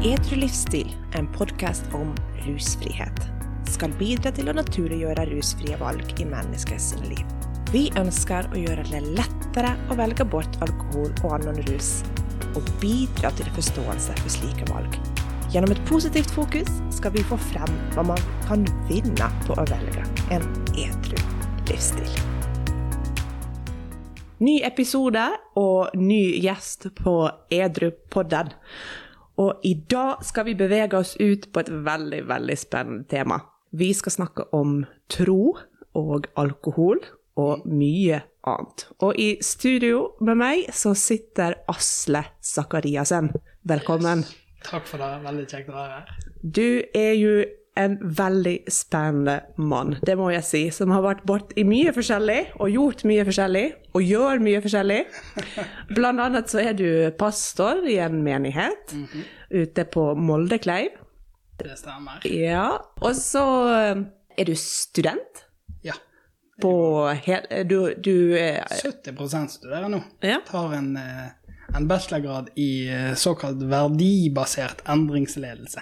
Edru livsstil er en podkast om rusfrihet. Skal bidra til å naturliggjøre rusfrie valg i menneskets liv. Vi ønsker å gjøre det lettere å velge bort alkohol og annen rus, og bidra til forståelse for slike valg. Gjennom et positivt fokus skal vi få frem hva man kan vinne på å velge en edru livsstil. Ny episode og ny gjest på Edru-podden. Og i dag skal vi bevege oss ut på et veldig, veldig spennende tema. Vi skal snakke om tro og alkohol og mye annet. Og i studio med meg så sitter Asle Sakariassen. Velkommen. Yes. Takk for det. Veldig kjekt å være her. Du er jo en veldig spennende mann, det må jeg si, som har vært bort i mye forskjellig, og gjort mye forskjellig, og gjør mye forskjellig. Blant annet så er du pastor i en menighet mm -hmm. ute på Moldekleiv. Det stemmer. Ja, Og så eh, er du student. Ja. På hel, du, du 70 studerer nå. Ja. Tar en, eh, en bachelorgrad i eh, såkalt verdibasert endringsledelse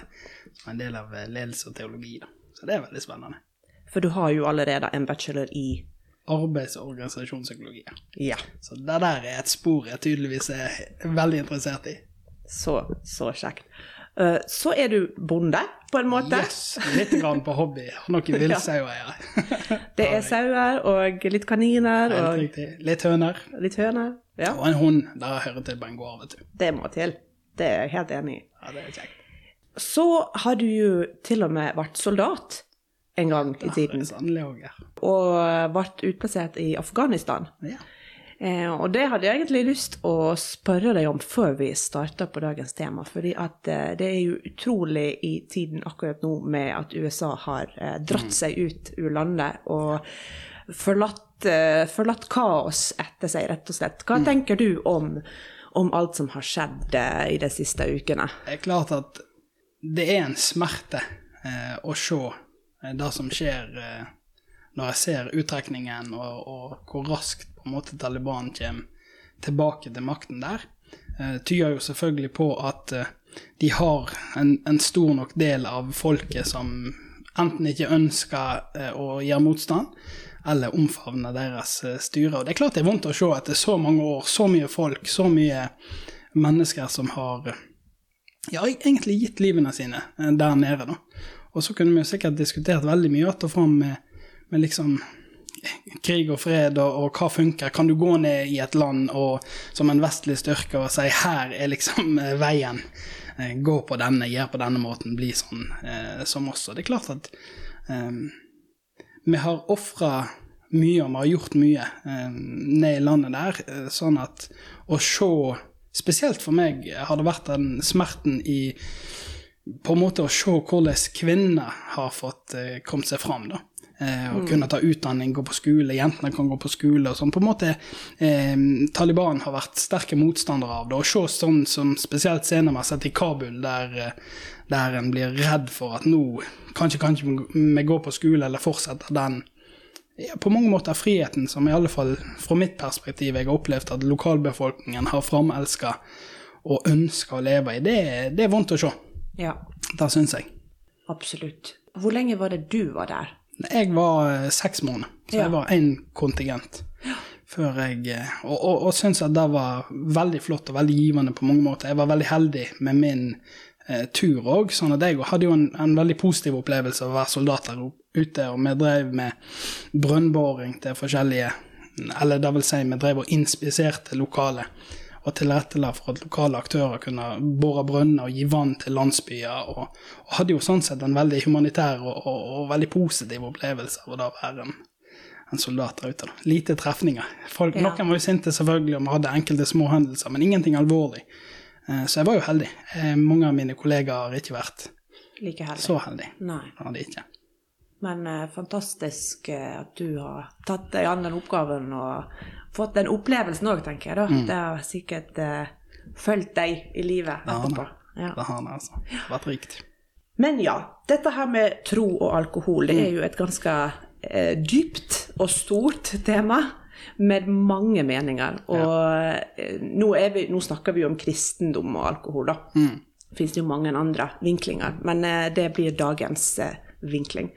en del av ledelse og teologi. Da. Så det er veldig spennende. For du har jo allerede en bachelor i Arbeids- og organisasjonspsykologi. Ja. Så det der er et spor jeg tydeligvis er veldig interessert i. Så, så kjekt. Så er du bonde, på en måte? Yes, litt grann på hobby. Har noen villsauer, ja. Det er sauer og litt kaniner og. Litt høner. litt høner. Ja, Og en hund. Det hører til på en gård, vet du. det må til. Det er jeg helt enig i. Ja, det er kjekt. Så har du jo til og med vært soldat en gang i tiden, ja. og vært utplassert i Afghanistan. ja. Eh, og det hadde jeg egentlig lyst å spørre deg om før vi starter på dagens tema. fordi at eh, det er jo utrolig i tiden akkurat nå med at USA har eh, dratt seg ut ur landet og forlatt, eh, forlatt kaos etter seg, rett og slett. Hva tenker du om, om alt som har skjedd eh, i de siste ukene? Det er klart at det er en smerte eh, å se eh, det som skjer eh, når jeg ser uttrekningen og, og hvor raskt på en måte Taliban kommer tilbake til makten der. Eh, tyder jo selvfølgelig på at eh, de har en, en stor nok del av folket som enten ikke ønsker eh, å gjøre motstand, eller omfavne deres styre. Og det er klart det er vondt å se etter så mange år, så mye folk, så mye mennesker som har ja, egentlig gitt livene sine eh, der nede, da. Og så kunne vi jo sikkert diskutert veldig mye att og fram med, med liksom krig og fred og, og hva funker. Kan du gå ned i et land og, som en vestlig styrke og si her er liksom eh, veien, Eh, gå på denne, gjør på denne måten, bli sånn eh, som oss. Og det er klart at eh, vi har ofra mye, og vi har gjort mye eh, ned i landet der, eh, sånn at å se Spesielt for meg har det vært den smerten i på en måte å se hvordan kvinner har fått eh, kommet seg fram. da. Eh, mm. kunne ta utdanning, gå på skole, jentene kan gå på skole og sånn. På en måte eh, Taliban har vært sterke motstandere av det. Å se sånn som spesielt scener vi har sett i Kabul, der, der en blir redd for at nå kanskje kan ikke vi gå på skole eller fortsette den på mange måter friheten som i alle fall fra mitt perspektiv jeg har opplevd at lokalbefolkningen har framelska og ønska å leve i. Det, det er vondt å se. Ja, Det syns jeg. absolutt. Hvor lenge var det du var der? Jeg var eh, seks måneder, så Ja. jeg var én kontingent. Før jeg, eh, og og, og syns at det var veldig flott og veldig givende på mange måter. Jeg var veldig heldig med min eh, tur òg, sånn at jeg hadde jo en, en veldig positiv opplevelse av å være soldat der ute. Og vi drev med brønnboring til forskjellige Eller det vil si, vi drev og inspiserte lokalet og tilrettela for at lokale aktører kunne bore brønner og gi vann til landsbyer. Og, og hadde jo sånn sett en veldig humanitær og, og, og veldig positiv opplevelse av å da være en, en soldat der ute. Da. Lite trefninger. Folk, Ja. Noen var jo sinte selvfølgelig og vi hadde enkelte små hendelser, men ingenting alvorlig. Eh, Så jeg var jo heldig. Eh, Mange av mine kollegaer har ikke vært Like heldig? så heldige. Nei. Hadde ikke. Men eh, fantastisk eh, at du har tatt deg an den oppgaven og fått den opplevelsen òg, tenker jeg. da. Det har sikkert eh, fulgt deg i livet etterpå. Ja. Det har det altså. Det Vært rikt. Men ja, dette her med tro og alkohol, det er jo et ganske eh, dypt og stort tema. Med mange meninger. Og ja. nå, vi, nå snakker vi jo om kristendom og alkohol, da. fins det jo mange andre vinklinger, men det blir dagens vinkling.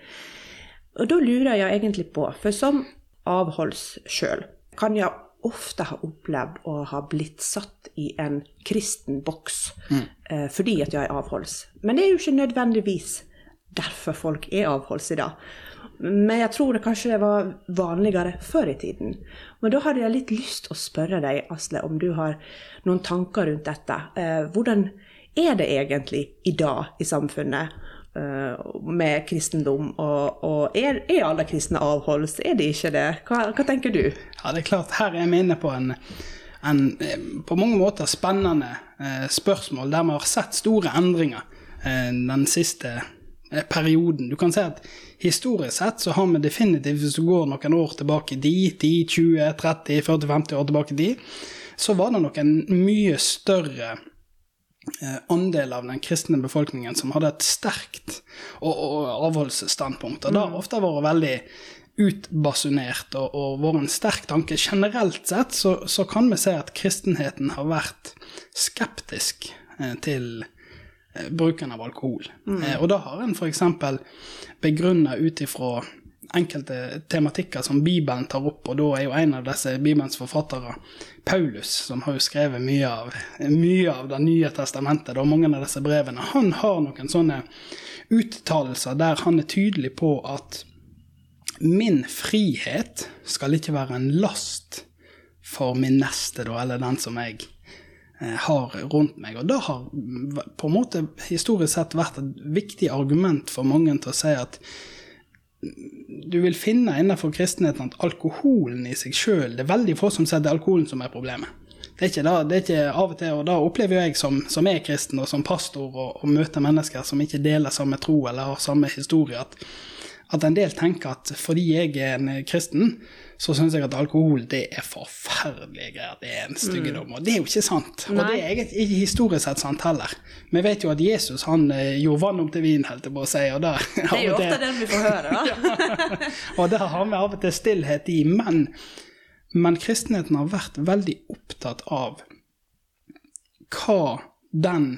Og da lurer jeg egentlig på, for som avholds sjøl, kan jeg ofte ha opplevd å ha blitt satt i en kristen boks mm. eh, fordi at jeg er avholds. Men det er jo ikke nødvendigvis derfor folk er avholds i dag. Men jeg tror det kanskje det var vanligere før i tiden. Men da hadde jeg litt lyst til å spørre deg, Asle, om du har noen tanker rundt dette. Eh, hvordan er det egentlig i dag i samfunnet? Uh, med kristendom, og, og er, er, alle kristne avholds? Er de ikke det? Hva, hva, tenker du? Ja, det er klart, her er vi inne på en, en på mange måter spennende eh, spørsmål der vi har sett store endringer eh, den siste perioden. Du kan si at historisk sett så har vi definitivt, hvis du går noen år tilbake dit, 10, 20, 30, 40, 50 år tilbake dit, så var det nok en mye større Eh, andel av den kristne befolkningen som hadde et sterkt og, og avholdsstandpunkt. Og det har mm. ofte vært veldig utbasunert og, og vært en sterk tanke. Generelt sett så, så, kan vi se at kristenheten har vært skeptisk eh, til eh, bruken av alkohol. Mm. Eh, og da har en f.eks. begrunna ut ifra enkelte tematikker som Bibelen tar opp, og da er jo en av disse Bibelens forfattere Paulus, som har jo skrevet mye av, mye av Det nye testamentet, og mange av disse brevene. Han har noen sånne uttalelser der han er tydelig på at min frihet skal ikke være en last for min neste, da, eller den som jeg eh, har rundt meg. Og det har på en måte historisk sett vært et viktig argument for mange til å si at du vil finne innenfor kristenheten at alkoholen i seg sjøl Det er veldig få som sier det er alkoholen som er problemet. Det er ikke, da, det er ikke av og til, og da opplever jeg som, som er kristen og som pastor og, og møter mennesker som ikke deler samme tro eller har samme historie, at at en del tenker at fordi jeg er en kristen, så syns jeg at alkohol det er forferdelige greier. Det er en styggedom. Mm. Og det er jo ikke sant. Nei. Og det er egentlig ikke historisk sett sant heller. Vi vet jo at Jesus han eh, gjorde vann om til vin, helt til å si. Og der, det er jo ofte det vi får høre, da. ja. Og der har vi av og til stillhet i. Men, men kristenheten har vært veldig opptatt av hva den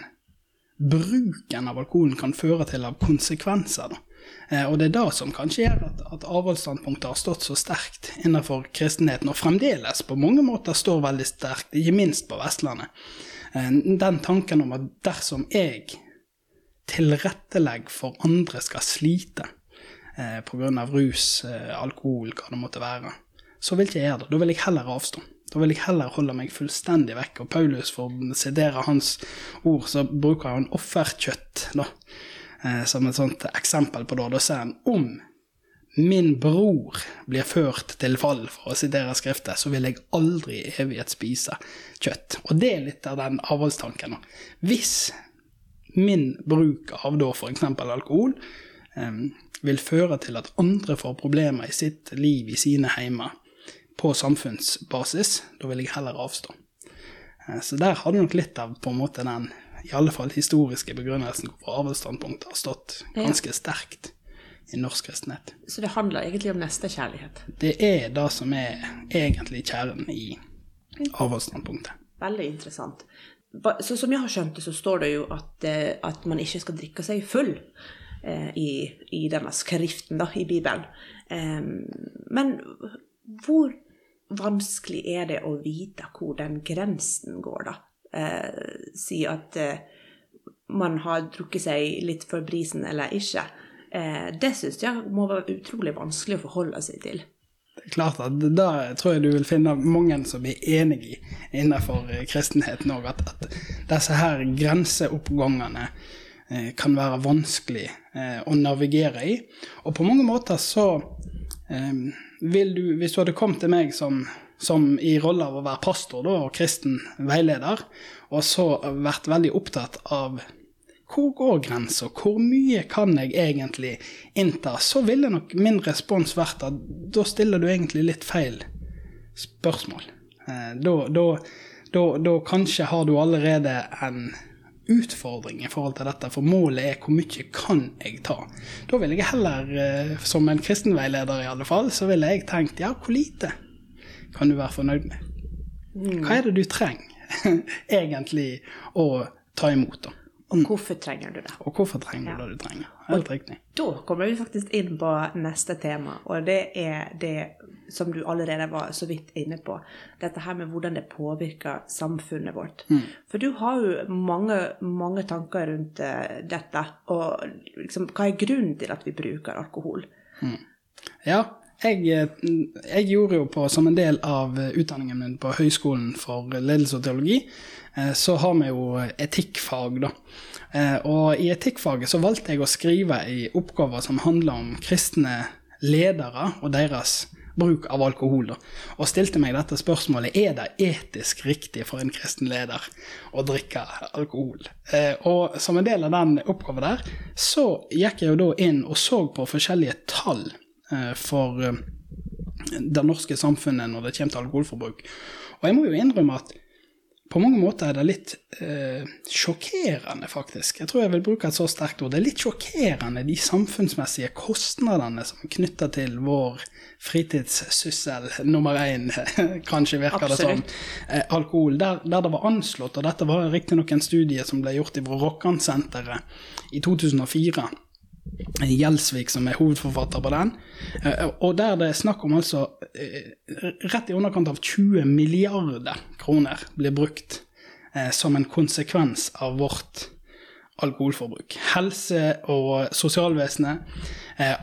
bruken av alkoholen kan føre til av konsekvenser. da. Eh, og det er det som kanskje gjør at, at avholdsstandpunktet har stått så sterkt innenfor kristenheten, og fremdeles på mange måter står veldig sterkt, ikke minst på Vestlandet. Eh, den tanken om at dersom jeg tilrettelegger for andre skal slite eh, pga. rus, eh, alkohol, hva det måtte være, så vil ikke jeg gjøre det. Da vil jeg heller avstå. Da vil jeg heller holde meg fullstendig vekk. Og Paulus, for å sitere hans ord, så bruker han offerkjøtt. da som et sånt eksempel på det. Da ser han om min bror blir ført til fall, for å sitere skriftet, så vil jeg aldri i evighet spise kjøtt. Og det er litt av den avholdstanken. Hvis min bruk av da f.eks. alkohol eh, vil føre til at andre får problemer i sitt liv i sine heimer på samfunnsbasis, da vil jeg heller avstå. Eh, så der har du nok litt av på en måte den i alle fall historiske begrunnelsen hvorfor avholdsstandpunktet har stått ganske sterkt i norsk kristenhet. Så det handler egentlig om nestekjærlighet? Det er det som er egentlig kjernen i avholdsstandpunktet. Veldig interessant. Så som jeg har skjønt det, så står det jo at, eh, at man ikke skal drikke seg full eh, i, i, denne skriften da, i Bibelen. Eh, men hvor vanskelig er det å vite hvor den grensen går, da? Eh, si at eh, man har drukket seg litt for brisen eller ikke. Eh, det syns jeg må være utrolig vanskelig å forholde seg til. Det er klart at Da tror jeg du vil finne mange som er enig innenfor eh, kristenheten òg, at, at, disse her grenseoppgangene eh, kan være vanskelig eh, å navigere i. Og på mange måter så vil du, hvis du hadde kommet til meg som som i rolle av å være pastor da, og kristen veileder, og så vært veldig opptatt av hvor går grensa, hvor mye kan jeg egentlig innta, så ville nok min respons vært at da stiller du egentlig litt feil spørsmål. Eh, da, da, da, da kanskje har du allerede en utfordring i forhold til dette, for målet er hvor mye kan jeg ta. Da ville jeg heller, eh, som en kristenveileder i alle fall, så ville jeg tenkt ja, hvor lite? Kan du være fornøyd med. Hva er det du trenger egentlig å ta imot, da? Og hvorfor trenger du det? Og hvorfor trenger du det du trenger. Helt riktig. Da kommer vi faktisk inn på neste tema, og det er det som du allerede var så vidt inne på. Dette her med hvordan det påvirker samfunnet vårt. Mm. For du har jo mange, mange tanker rundt eh, dette, og liksom, hva er grunnen til at vi bruker alkohol? Ja, jeg, eh, jeg gjorde jo på, som en del av utdanningen min på Høgskolen for ledelse og teologi, eh, så har vi jo etikkfag, da. Eh, Og i etikkfaget så valgte jeg å skrive i oppgaver som handler om kristne ledere og deres bruk av alkohol, da. Og stilte meg dette spørsmålet er det etisk riktig for en kristen leder å drikke alkohol. Og som en del av den oppgaven der, så gikk jeg jo da inn og så på forskjellige tall for eh, det norske samfunnet når det kommer til alkoholforbruk. Og jeg må jo innrømme at på mange måter er det litt eh, sjokkerende, faktisk. Jeg tror jeg vil bruke et så sterkt ord. Det er litt sjokkerende de samfunnsmessige kostnadene som er knytta til vår fritidssyssel nummer én, kanskje virker det som, eh, alkohol. Der, der det var anslått, og dette var riktignok en studie som ble gjort i Rokkansenteret i 2004. Gjelsvik som er hovedforfatter på den. Eh, Og der det er snakk om altså eh, rett i underkant av 20 milliarder kroner blir brukt eh, som en konsekvens av vårt alkoholforbruk. Helse- og sosialvesenet,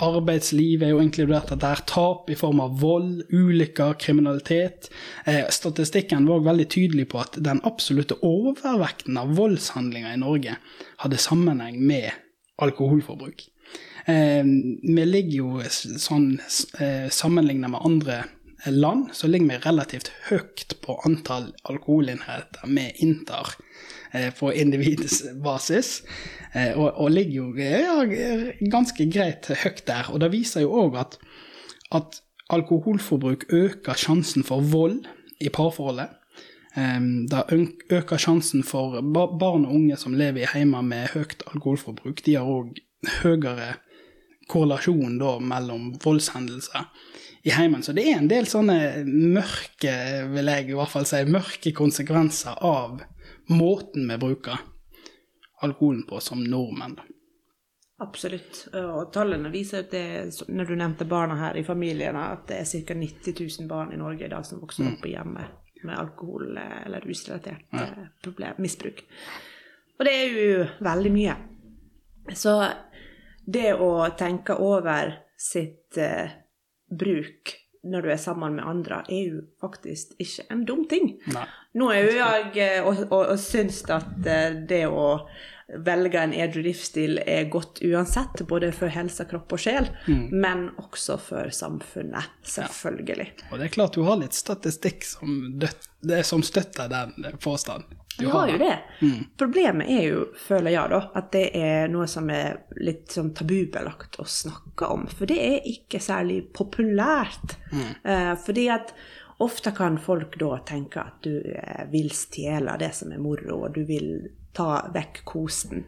arbeidslivet er jo inkludert det er tap i form av vold, ulykker, kriminalitet. Statistikken var veldig tydelig på at den absolutte overvekten av voldshandlinger i Norge hadde sammenheng med alkoholforbruk. Eh, vi ligger jo sånn sammenligna sammenlignet med andre land, så ligger vi relativt høyt på antall alkoholenheter vi inntar eh, på individbasis, eh, og, og ligger jo ja, ganske greit høyt der. Og det viser jo òg at, at alkoholforbruk øker sjansen for vold i parforholdet. Um, det øker sjansen for barn og unge som lever i hjemmer med høyt alkoholforbruk. De har òg høyere korrelasjon da mellom voldshendelser i heimen. Så det er en del sånne mørke, vil jeg i hvert fall si, mørke konsekvenser av måten vi bruker alkoholen på som nordmenn. da. Absolutt. Og tallene viser at det, når du nevnte barna her i familiene, at det er ca. 90 000 barn i Norge i dag som vokser opp i hjemmet med alkohol- eller rusrelatert ja. problem, misbruk. Og det er jo veldig mye. Så det å tenke over sitt eh, bruk når du er sammen med andre, er jo faktisk ikke en dum ting. Nei. Nå er jo jeg eh, og, og, og syns at eh, det å velge en edru livsstil er godt uansett, både for helse, kropp og sjel, men også for samfunnet, selvfølgelig. Og det er klart du har litt statistikk som, er som støtter den påstanden. Du har jo det. Problemet er jo, føler jeg, da, at det er noe som er litt sånn tabubelagt å snakke om. For det er ikke særlig populært. Eh, fordi at ofte kan folk da tenke at du eh, vil stjele det som er moro, og du vil ta vekk kosen.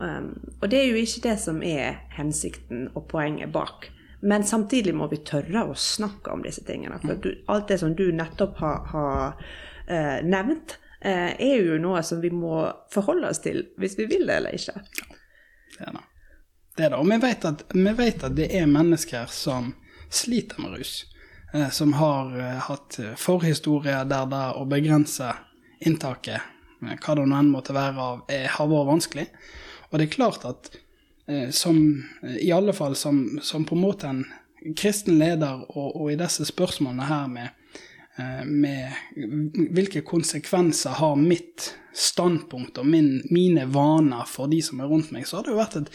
Um, og det er jo ikke det som er hensikten og poenget bak. Men samtidig må vi tørre å snakke om disse tingene. For du, alt det som du nettopp har, har uh, nevnt, uh, er jo noe som vi må forholde oss til, hvis vi vil det eller ikke. Det er det. Er det. Og vi vet, at, vi vet at det er mennesker som sliter med rus. Eh, som har hatt forhistorie der det å begrense inntaket, hva det nå enn måtte være av, er, har vært vanskelig. Og det er klart at eh, som, i alle fall som, som på en måte en kristen leder, og, og i disse spørsmålene her med, eh, med hvilke konsekvenser har mitt standpunkt og min, mine vaner for de som er rundt meg, så har det jo vært et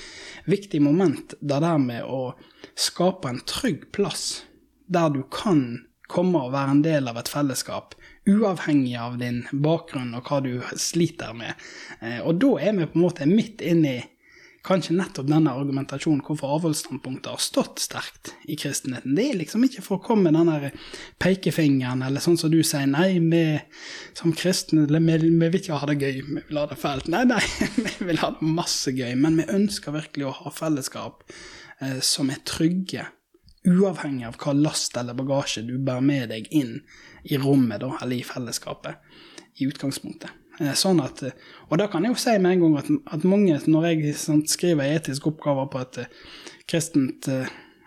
viktig moment det der med å skape en trygg plass der du kan komme og være en del av et fellesskap, uavhengig av din bakgrunn og hva du sliter med. Eh, Og da er vi på en måte midt inn i kanskje nettopp denne argumentasjonen hvorfor avholdsstandpunktet har stått sterkt i kristenheten. Det er liksom ikke for å komme med den der pekefingeren, eller sånn som du sier, nei, vi som kristne, vi, vi vil ikke ha det gøy, vi vil ha det fælt. Nei, nei, vi vil ha det masse gøy, men vi ønsker virkelig å ha fellesskap eh, som er trygge, uavhengig av hva last eller bagasje du bærer med deg inn i rommet, da, eller i fellesskapet, i utgangspunktet. Eh, Sånn at, eh, og da kan jeg jo si med en gang at, at mange, når jeg sånn, skriver etiske oppgaver på et eh, kristent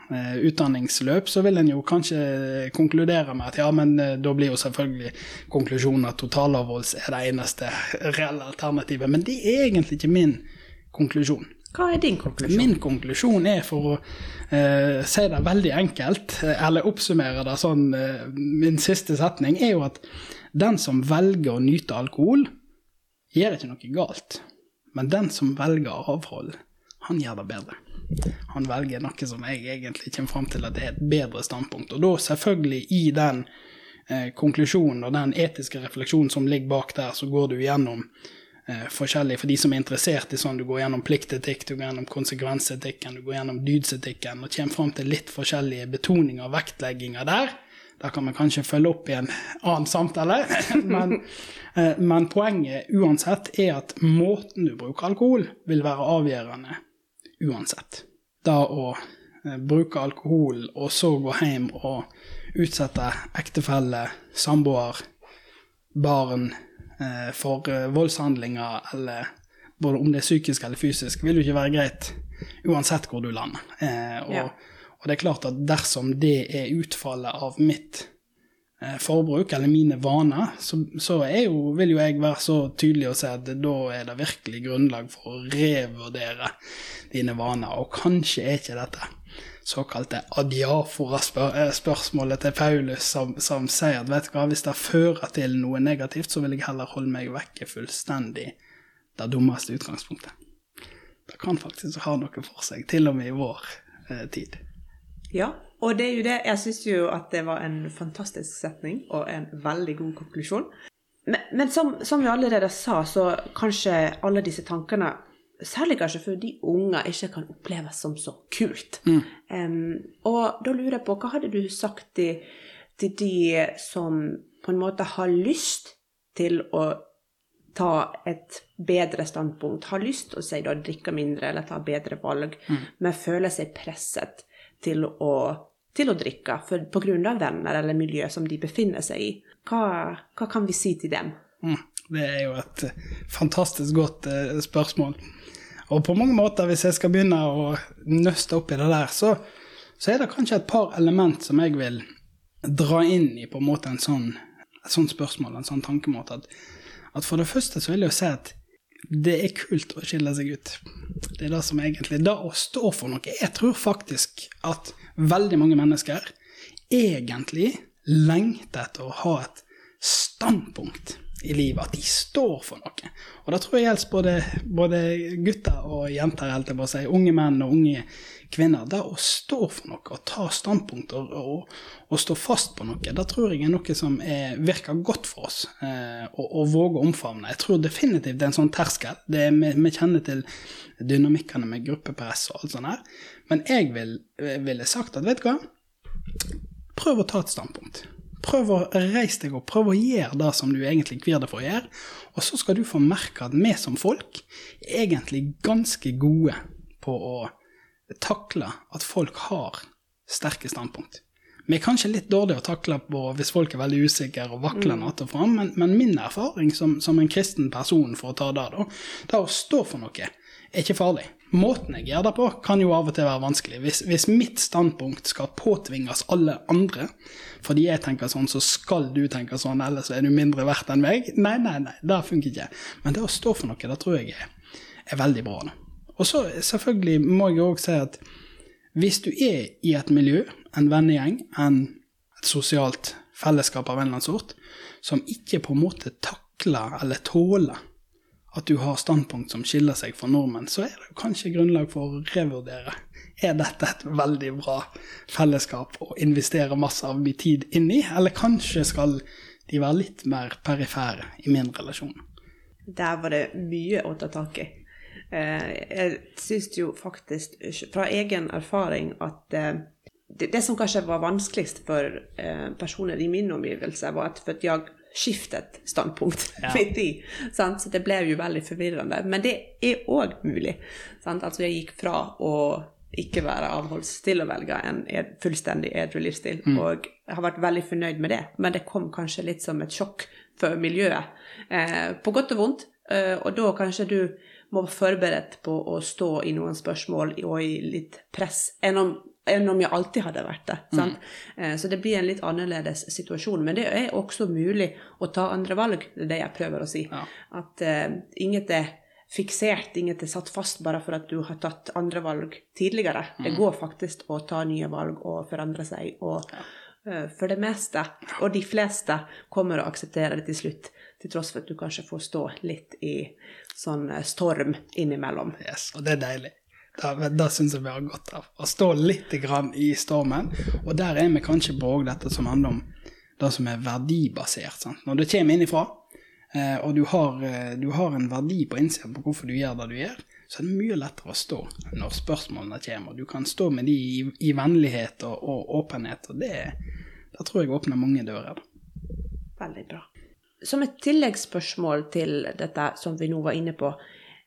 utdanningsløp, så vil en jo kanskje konkludere med at ja, men da blir jo selvfølgelig konklusjonen at totalavholds er det eneste reelle alternativet. Men det er egentlig ikke min konklusjon. Hva er din konklusjon? Min konklusjon er, for å eh, si det veldig enkelt, eh, eller oppsummere det sånn, eh, min siste setning, er jo at den som velger å nyte alkohol, gjør ikke noe galt. Men den som velger avhold, han gjør det bedre. Han velger noe som jeg egentlig kommer fram til at det er et bedre standpunkt. Og da selvfølgelig i den eh, konklusjonen og den etiske refleksjonen som ligger bak der, så går du gjennom forskjellig for de som er interessert i sånn, du går gjennom pliktetikk, du går gjennom konsekvensetikken, du går gjennom dydsetikken, og kommer fram til litt forskjellige betoninger og vektlegginger der. Der kan vi kanskje følge opp i en annen samtale, men, eh, men poenget uansett er at måten du bruker alkohol, vil være avgjørende uansett. Da å eh, bruke alkohol og så gå hjem og utsette ektefelle, samboer, barn eh, for eh, voldshandlinger, eller både om det er psykisk eller fysisk, vil jo ikke være greit uansett hvor du lander. Eh, og, Ja. og det er klart at dersom det er utfallet av mitt eh, forbruk eller mine vaner, så, så jo, vil jo jeg være så tydelig og si at da er det virkelig grunnlag for å revurdere dine vaner, og kanskje er ikke dette såkalte adiafora-spørsmålet til Paulus, som, som sier at vet du hva, hvis det fører til noe negativt, så vil jeg heller holde meg vekke fullstendig det dummeste utgangspunktet. Det kan faktisk ha noe for seg, til og med i vår eh, tid. Ja, og det er jo det. Jeg syns jo at det var en fantastisk setning og en veldig god konklusjon. Men, men som, som vi allerede sa, så kanskje alle disse tankene, særlig kanskje fordi unger unge, ikke kan oppleves som så kult. Em, og da lurer jeg på, hva hadde du sagt til, til de som på en måte har lyst til å ta et bedre standpunkt, har lyst til å si da drikke mindre eller ta bedre valg, men føler seg presset til å, til å drikke for, på grunn av venner eller miljø som de befinner seg i. Hva, hva kan vi si til dem? Mm, Det er jo et eh, fantastisk godt eh, spørsmål. Og på mange måter, hvis jeg skal begynne å nøste opp i det der, så, så er det kanskje et par element som jeg vil dra inn i på en måte en sånn, et sånt spørsmål, en sånn tankemåte. At, at for det første så vil jeg jo si at det er kult å skille seg ut. Det er det som egentlig Det å stå for noe. Jeg tror faktisk at veldig mange mennesker egentlig lengter etter å ha et standpunkt i livet, at de står for noe. Og det tror jeg gjelder både, både gutter og jenter, helt jeg bare si, unge menn og unge kvinner. Det å stå for noe og ta standpunkt og, og, og stå fast på noe, det tror jeg er noe som er, virker godt for oss eh, å, å våge å omfavne. Jeg tror definitivt det er en sånn terskel. Er, vi, vi kjenner til dynamikkene med gruppepress og alt sånt her. Men jeg vil, ville sagt at vet du hva, prøv å ta et standpunkt. Prøv å reise deg opp, prøv å gjøre det som du egentlig kvir deg for å gjøre. Og så skal du få merke at vi som folk er egentlig ganske gode på å takle at folk har sterke standpunkt. Vi er kanskje litt dårlige å takle på hvis folk er veldig usikre og vakler natt og fram, men, men min erfaring som, som en kristen person, for å ta det, da, det å stå for noe, er ikke farlig. Måten jeg gjør det på, kan jo av og til være vanskelig. Hvis, hvis mitt standpunkt skal påtvinges alle andre, fordi jeg tenker sånn, så skal du tenke sånn, ellers er du mindre verdt enn meg. Nei, nei, nei, det funker ikke. Men det å stå for noe, det tror jeg er, er veldig bra. Da. Og så selvfølgelig må jeg òg si at hvis du er i et miljø, en vennegjeng, en, et sosialt fellesskap av en eller annen sort, som ikke på en måte takler eller tåler at du har standpunkt som skiller seg fra nordmenn, så er det kanskje grunnlag for å revurdere. Er dette et veldig bra fellesskap å investere masse av min tid inn i, eller kanskje skal de være litt mer perifere i min relasjon? Der var det mye å ta tak i. Eh, Jeg syns jo faktisk fra egen erfaring at eh, det, det som kanskje var vanskeligst for eh, personer i min omgivelse, var at jeg skiftet standpunkt Ja. midt i. Sant? Så det ble jo veldig forvirrende. Men det er òg mulig. Sant? Altså jeg gikk fra å ikke være avholds til å velge en ed, fullstendig edru livsstil. Og jeg har vært veldig fornøyd med det, men det kom kanskje litt som et sjokk for miljøet, eh, på godt og vondt. Eh, og da kanskje du må være forberedt på å stå i noen spørsmål og i litt press, enn om, enn om jeg alltid hadde vært det. sant? Eh, så det blir en litt annerledes situasjon. Men det er også mulig å ta andre valg, det er det jeg prøver å si. Ja. At uh, inget er fiksert, inget er satt fast bare for at du har tatt andre valg tidligere. Det går faktisk å ta nye valg og forandre seg. og uh, for det meste, og de fleste, kommer å akseptere det til slutt, til tross for at du kanskje får stå litt i sånn storm innimellom. Yes, og det er deilig. Da, det syns jeg vi har godt av å stå litt i stormen. Og der er vi kanskje på dette som handler om det som er verdibasert. Sant? Når du kommer innifra, eh, og du har, eh, du har en verdi på innsida på hvorfor du gjør det du gjør, så er det mye lettere å stå når spørsmålene kommer. Du kan stå med de i, i vennlighet og, og åpenhet, og det, det tror jeg åpner mange dører. Veldig bra. Som et tilleggsspørsmål til dette som vi nå var inne på.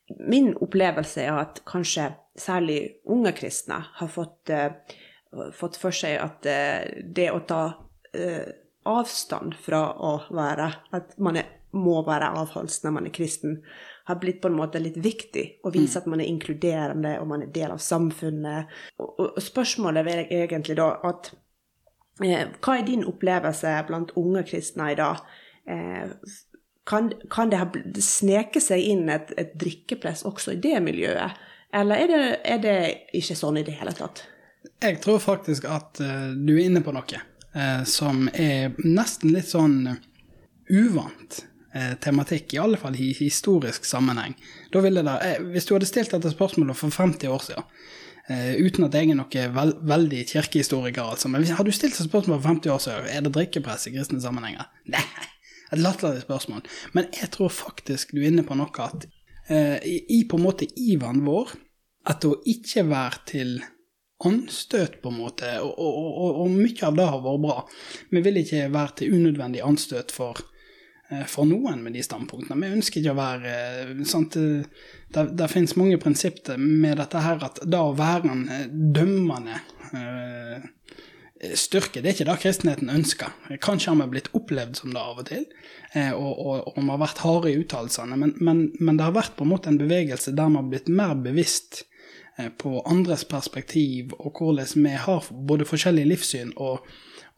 Min opplevelse er at kanskje særlig unge kristne har fått, uh, fått for seg at uh, det å ta uh, avstand fra å være At man er, må være avholds når man er kristen, har blitt på en måte litt viktig. Å vise at man er inkluderende, og man er del av samfunnet. Og, og, og spørsmålet er egentlig da at Hva er din opplevelse blant unge kristne i dag? Kan, kan det ha sneke seg inn et, et drikkepress også i det miljøet? Eller er det, er det ikke sånn i det hele tatt? Jeg tror faktisk at uh, du er inne på noe uh, som er nesten litt sånn uvant uh, tematikk, i alle fall i historisk sammenheng. Da hvis du hadde stilt dette spørsmålet for 50 år siden, uten at jeg er noen vel, veldig kirkehistoriker, altså, men hvis, har du stilt et spørsmål for 50 år siden, er det drikkepress i kristne sammenhenger? Nei, et latterlig spørsmål. Men jeg tror faktisk du er inne på noe at eh, i, på en måte iveren vår, at å ikke være til anstøt, på en måte, og, og, og, og mye av det har vært bra. Vi vil ikke være til unødvendig anstøt for, eh, for noen med de standpunktene. Vi ønsker ikke å være eh, sant, eh, Det, det finnes mange prinsipper med dette her at det å være en dømmende styrke, det er ikke det kristenheten ønsker. Kanskje har vi blitt opplevd som det av og til, eh, og, vi har vært harde i uttalelsene, men, men, men det har vært på en måte en bevegelse der vi har blitt mer bevisst eh, på andres perspektiv, og hvordan vi har både forskjellige livssyn og,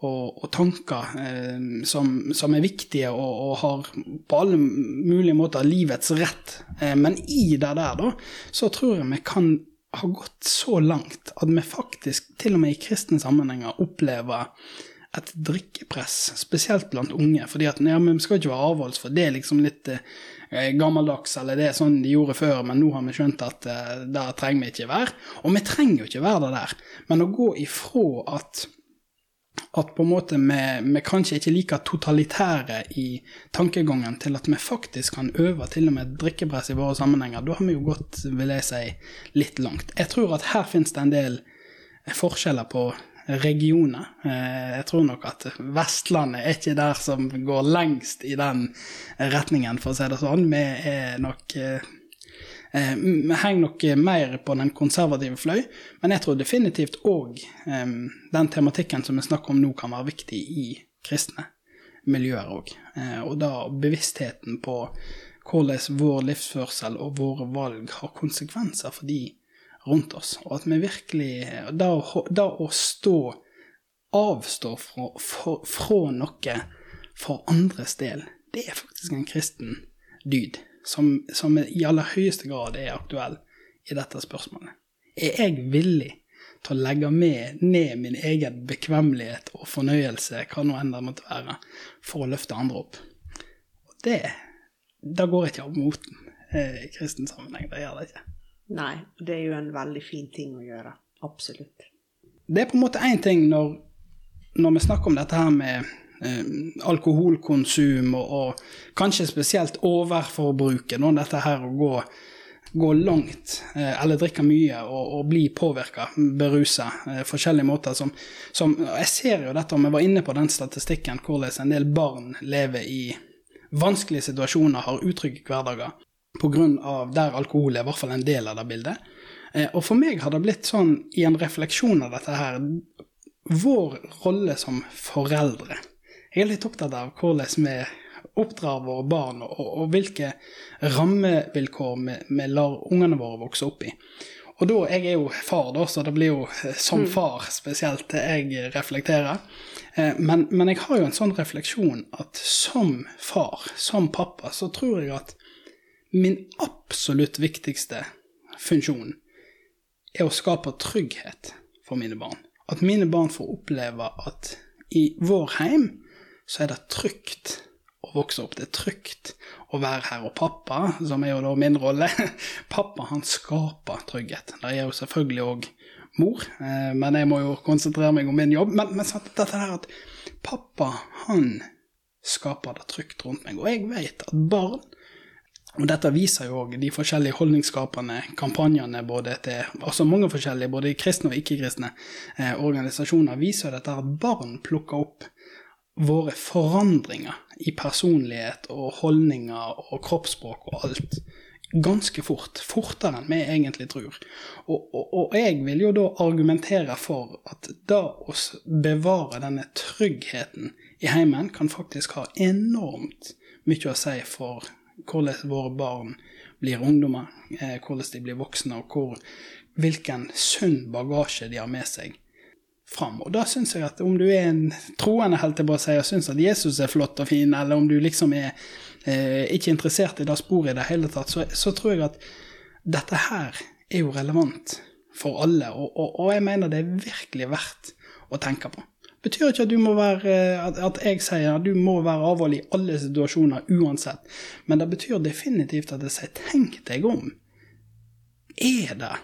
og, og tanker eh, som, som er viktige og, og har på alle mulige måter livets rett. Eh, men i det der, da, så tror jeg vi kan ha gått så langt at vi faktisk, til og med i kristne sammenhenger, opplever et drikkepress, spesielt blant unge. fordi at ja, men vi skal ikke være avholds, for det er liksom litt eh, gammeldags, eller det er sånn de gjorde før, men nå har vi skjønt at eh, der trenger vi ikke være. Og vi trenger jo ikke være det der, men å gå ifra at at på en måte vi, kanskje ikke liker totalitære i tankegangen til at vi faktisk kan øve til og med drikkepress i våre sammenhenger, da har vi jo gått, vil jeg si, litt langt. Jeg tror at her finnes det en del forskjeller på regioner. Eh, Jeg tror nok at Vestlandet er ikke der som går lengst i den retningen, for å si det sånn. Vi er nok eh, Eh, Vi henger nok mer på den konservative fløy, men jeg tror definitivt òg den tematikken som vi snakker om nå, kan være viktig i kristne miljøer òg. Og da bevisstheten på hvordan vår livsførsel og våre valg har konsekvenser for de rundt oss. Og at vi virkelig da å stå Avstå fra, fra, fra noe for andres del, det er faktisk en kristen dyd som, som i aller høyeste grad er aktuell i dette spørsmålet. Er jeg villig til å legge med ned min egen bekvemmelighet og fornøyelse, hva nå enn det måtte være, for å løfte andre opp? Og det, det går ikke av moten eh, i kristen sammenheng. Det gjør det ikke. Nei, det er jo en veldig fin ting å gjøre. Absolutt. Det er på en måte én ting når, når vi snakker om dette her med alkoholkonsum og, og, kanskje spesielt overforbruket, når dette her å gå, gå langt eh, eller drikke mye og, og bli påvirka, berusa, eh, forskjellige måter som, som Jeg ser jo dette, om jeg var inne på den statistikken, hvordan en del barn lever i vanskelige situasjoner, har utrygge hverdager pga. der alkohol er i hvert fall en del av det bildet. Eh, og for meg har det blitt sånn, i en refleksjon av dette her, vår rolle som foreldre. Jeg er litt opptatt av hvordan vi oppdrar våre barn, og, og hvilke rammevilkår vi, vi lar ungene våre vokse opp i. Og da, Jeg er jo far, da, så det blir jo eh, som mm. far spesielt jeg reflekterer. Eh, men, men, jeg har jo en sånn refleksjon at som far, som pappa, så tror jeg at min absolutt viktigste funksjon er å skape trygghet for mine barn. At mine barn får oppleve at i vår heim så er det trygt å vokse opp. Det er trygt å være her. Og pappa, som er jo da min rolle, pappa han skaper trygghet. Det er jo selvfølgelig òg mor, eh, men jeg må jo konsentrere meg om min jobb. Men, men sant, dette her at pappa, han skaper det trygt rundt meg. Og jeg vet at barn og dette viser jo òg de forskjellige holdningsskapende kampanjene både til altså mange forskjellige, både kristne og ikke-kristne eh, organisasjoner, viser dette at barn plukker opp våre forandringer i personlighet og holdninger og kroppsspråk og alt ganske fort. Fortere enn vi egentlig tror. Og, og, og, jeg vil jo da argumentere for at da å bevare denne tryggheten i heimen kan faktisk ha enormt mye å si for hvordan våre barn blir ungdommer, eh, hvordan de blir voksne, og hvor, hvilken sunn bagasje de har med seg fram. Og da syns jeg at om du er en troende, helt til si, og syns at Jesus er flott og fin, eller om du liksom er eh, ikke interessert i det sporet i det hele tatt, så, så, tror jeg at dette her er jo relevant for alle, og, og, og, jeg mener det er virkelig verdt å tenke på. Det betyr ikke at, være, eh, at jeg sier at du må være avholdig i alle situasjoner uansett, men det betyr definitivt at jeg sier tenk deg om. Er det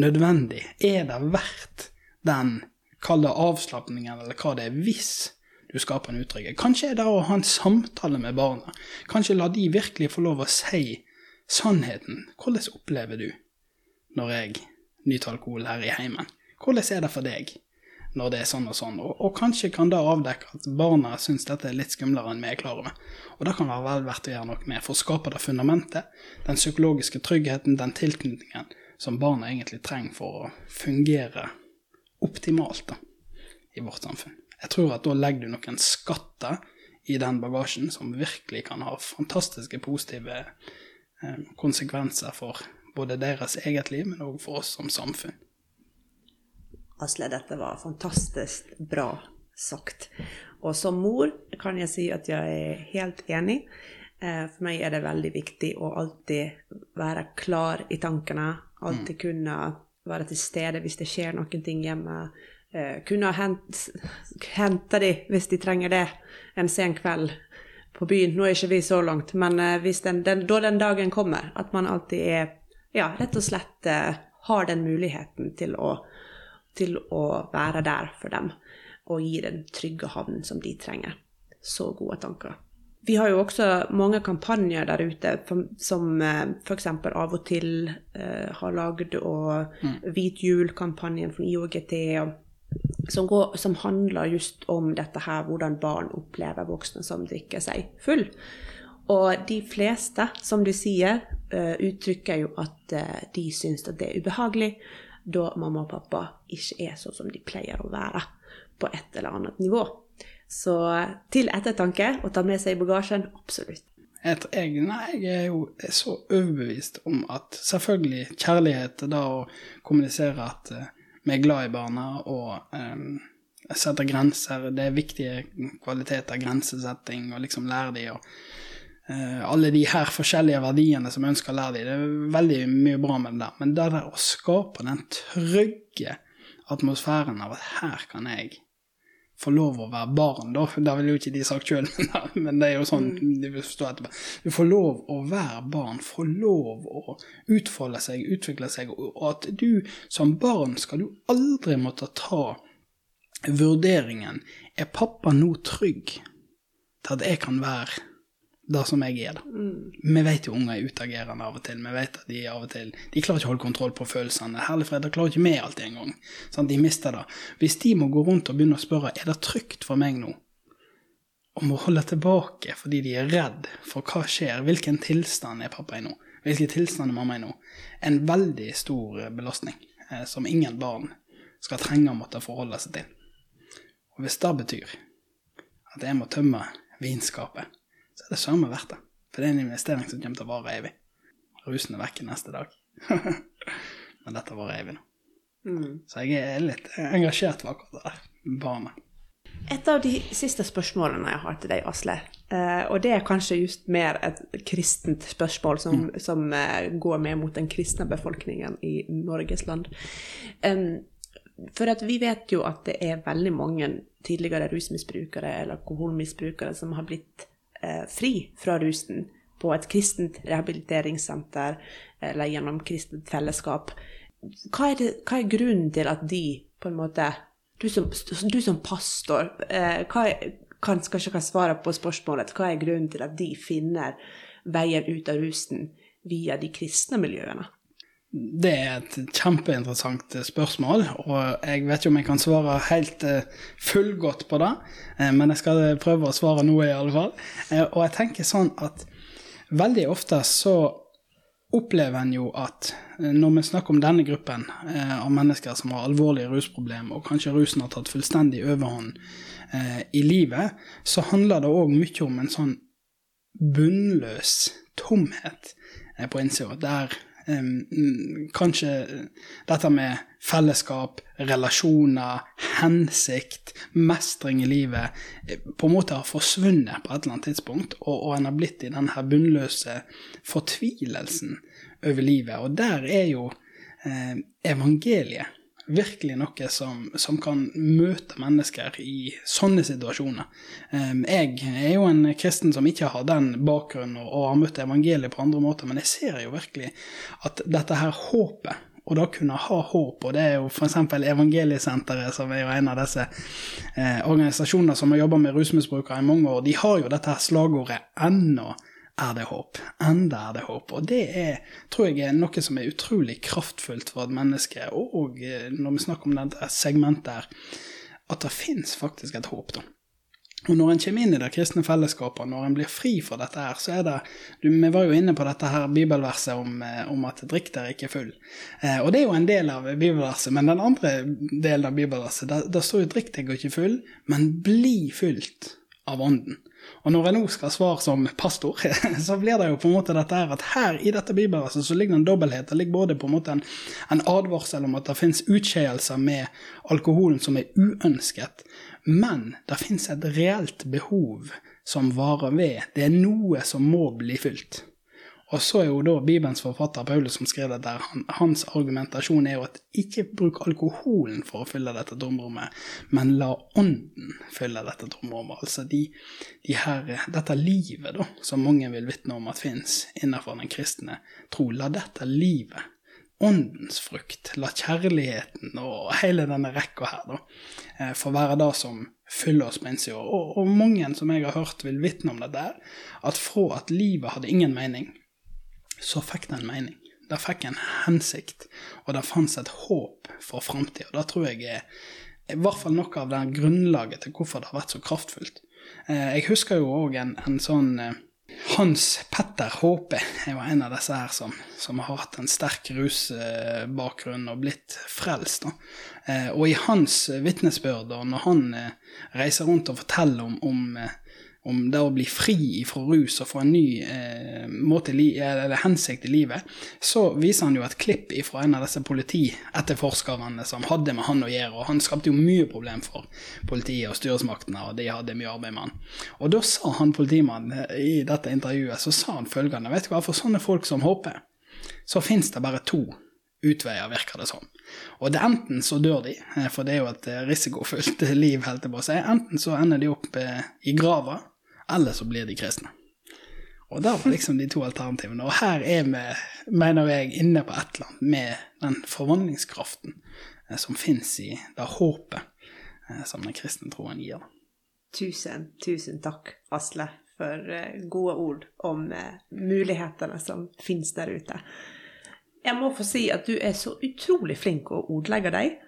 nødvendig? Er det verdt den Kall det avslapningen, eller hva det er, hvis du skaper en utrygghet. Kanskje er det å ha en samtale med barna. Kanskje la de virkelig få lov å si sannheten. Hvordan opplever du når jeg nyter alkohol her i heimen? Hvordan er det for deg når det er sånn og sånn? Og, og kanskje kan det avdekke at barna syns dette er litt skumlere enn vi er klar over. Og det kan være vel verdt å gjøre noe med for å skape det fundamentet, den psykologiske tryggheten, den tilknytningen som barna egentlig trenger for å fungere optimalt da, i vårt samfunn. Jeg tror at da legger du noen skatter i den bagasjen som virkelig kan ha fantastiske positive eh, konsekvenser for både deres eget liv, men òg for oss som samfunn. Asle, dette var fantastisk bra sagt. Og som mor kan jeg si at jeg er helt enig. Eh, for meg er det veldig viktig å alltid være klar i tankene. Alltid mm. kunne være til stede hvis det skjer noen ting hjemme. Eh, kunne hent, hente de hvis de trenger det en sen kveld på byen. Nå er ikke vi så langt, men eh, den, den, da den dagen kommer, at man alltid er ja, rett og slett eh, har den muligheten til å, til å være der for dem og gi den trygge havnen som de trenger. Så gode tanker. Vi har jo også mange kampanjer der ute som eh, f.eks. av og til uh, har lagd og mm. Hvit jul-kampanjen fra IOGT, som, går, som, handler just om dette her, hvordan barn opplever voksne som drikker seg full. Og de fleste, som du sier, uh, uttrykker jo at de syns at det er ubehagelig da mamma og pappa ikke er sånn som de pleier å være på et eller annet nivå. Så til ettertanke å ta med seg i bagasjen, absolutt. Jeg, nei, jeg er jo så overbevist om at selvfølgelig kjærlighet, da å kommunisere at uh, vi er glad i barna og um, setter grenser, det er viktige kvaliteter, grensesetting, og liksom lære de og uh, alle de her forskjellige verdiene som jeg ønsker å lære de, det er veldig mye bra med det der. Men det der å skape den trygge atmosfæren av at her kan jeg få lov å være barn, da. Det ville jo ikke de sagt sjøl, men det er jo sånn mm. de vil forstå etterpå. Du får lov å være barn, få lov å utfolde seg, utvikle seg, og at du som barn skal du aldri måtte ta vurderingen Er pappa nå trygg til at jeg kan være det som jeg er, da. Mm. Vi vet jo unger er utagerende av og til. Vi vet at de av og til De klarer ikke å holde kontroll på følelsene. Herlig fred, det klarer ikke vi alltid engang. Sånn, de mister det. Hvis de må gå rundt og begynne å spørre er det trygt for meg nå, og må holde tilbake fordi de er redd for hva skjer, hvilken tilstand er pappa i nå, hvilken tilstand er mamma i nå, en veldig stor belastning eh, som ingen barn skal trenge å måtte forholde seg til. Og hvis det betyr at jeg må tømme vinskapet så er det søren meg verdt det. For det er en investering som kommer til å vare evig. Rusen er vekke neste dag. Men dette varer evig nå. Mm. Så jeg er litt engasjert for akkurat det der. barnet. Et av de siste spørsmålene jeg har til deg, Asle, eh, og det er kanskje just mer et kristent spørsmål som, som eh, går mer mot den kristne befolkningen i Norges land. For at vi vet jo at det er veldig mange tidligere rusmisbrukere eller alkoholmisbrukere som har blitt eh, fri fra rusen på et kristent rehabiliteringssenter eller gjennom kristent fellesskap. Hva er, det, hva er grunnen til at de på en måte Du som, du som pastor, eh, hva er, kan, kanskje kan svare på spørsmålet hva er grunnen til at de finner veien ut av rusen via de kristne miljøene? Det er et kjempeinteressant spørsmål, og jeg vet ikke om jeg kan svare helt eh, fullgodt på det, eh, men jeg skal prøve å svare noe i alle fall. Eh, Og jeg tenker sånn at veldig ofte så opplever en jo at eh, når vi snakker om denne gruppen eh, av mennesker som har alvorlige rusproblemer, og kanskje rusen har tatt fullstendig overhånd eh, i livet, så handler det òg mye om en sånn bunnløs tomhet eh, på innsida, der eh, kanskje dette med fellesskap, relasjoner, hensikt, mestring i livet eh, på en måte har forsvunnet på et eller annet tidspunkt, og, og en har blitt i denne her bunnløse fortvilelsen over livet. Og der er jo eh, evangeliet virkelig noe som, som kan møte mennesker i sånne situasjoner. Eh, jeg er jo en kristen som ikke har den bakgrunnen og har møtt evangeliet på andre måter, men jeg ser jo virkelig at dette her håpet og da kunne ha håp, og det er jo f.eks. Evangeliesenteret, som er jo en av disse eh, organisasjonene som har jobba med rusmisbrukere i mange år, de har jo dette her slagordet 'ennå er det håp'. Enda er det håp. Og det er, tror jeg er noe som er utrolig kraftfullt for et menneske, og, eh, når vi snakker om dette segmentet her, at det fins faktisk et håp, da. Og når en kommer inn i det kristne fellesskapet, når en blir fri fra dette her, så er det du, Vi var jo inne på dette her bibelverset om, eh, om at 'drikk dere ikke full'. Eh, og det er jo en del av bibelverset, men den andre delen av bibelverset, der står jo 'drikk deg ikke full', men bli fylt av Ånden. Og når jeg nå skal svare som pastor, så blir det jo på en måte dette her at her i dette bibelverset så ligger det en dobbelthet. Det ligger både på en måte en, en advarsel om at det finnes utskeielser med alkoholen som er uønsket, men det finnes et reelt behov som varer ved. Det er noe som må bli fylt. Og så er jo da Bibelens forfatter Paulus som skrev dette, han, hans argumentasjon er jo at ikke bruk alkoholen for å fylle dette tomrommet, men la ånden fylle dette tomrommet. Altså de, de her, dette livet da, som mange vil vitne om at fins innenfor den kristne tro, la dette livet åndens frukt, la kjærligheten og hele denne rekka her da, eh, få være det som fyller oss på innsida. Og, og mange som jeg har hørt vil vitne om det der, at fra at livet hadde ingen mening, så fikk det en mening. Det fikk en hensikt, og det fantes et håp for framtida. Det tror jeg er i hvert fall noe av det grunnlaget til hvorfor det har vært så kraftfullt. Eh, Jeg husker jo òg en, en sånn eh, Hans Petter Håpe er jo en av disse her som, som har hatt en sterk rusbakgrunn og blitt frelst. Da. Eh, Og i hans vitnesbyrd, og når han reiser rundt og forteller om, om, om det å bli fri fra rus og få en ny eh, måte, li- eller hensikt i livet, så viser han jo et klipp fra en av disse politietterforskerne som hadde med han å gjøre, og han skapte jo mye problem for politiet og styresmaktene, og de hadde mye arbeid med han. Og da sa han politimannen eh, i dette intervjuet, så sa han følgende, vet du hva, for sånne folk som håper, så finnes det bare to utveier, virker det som. Og det enten så dør de, eh, for det er jo et eh, risikofullt liv, helt på å si, enten så ender de opp eh, i grava, eller så blir de kristne. Og det var liksom de to alternativene. Og her er vi, mener jeg, inne på et eller annet med den forvandlingskraften eh, som fins i det håpet eh, som den kristne troen gir. Tusen, tusen takk, Asle, for eh, gode ord om mulighetene som finnes der ute. Jeg må få si at du er så utrolig flink å ordlegge deg.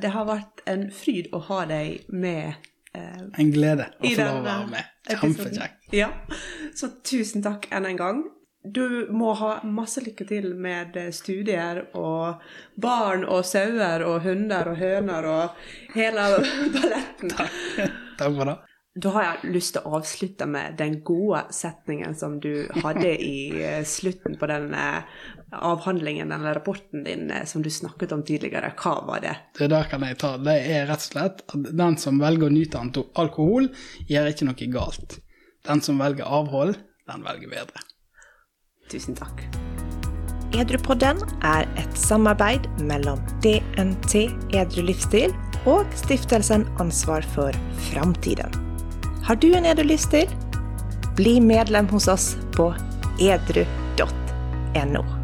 Det har vært en fryd å ha deg med En glede å få lov å være med. Kjempekjekt. Ja, så tusen takk enn en gang. Du må ha masse lykke til med eh, studier og barn og sauer og hunder og høner og hele balletten. Takk for det. Da har jeg lyst til å avslutte med den gode setningen som du hadde i eh, slutten på den eh, avhandlingen eller rapporten din eh, som du snakket om tidligere. Hva var det? Det der kan jeg ta. Det er rett og slett at den som velger å nyte alkohol, gjør ikke noe galt. Den som velger avhold, den velger bedre. Tusen takk. Edrupodden er et samarbeid mellom DNT Edru livsstil og stiftelsen Ansvar for framtiden. Har du en edru livsstil? Bli medlem hos oss på edru.no.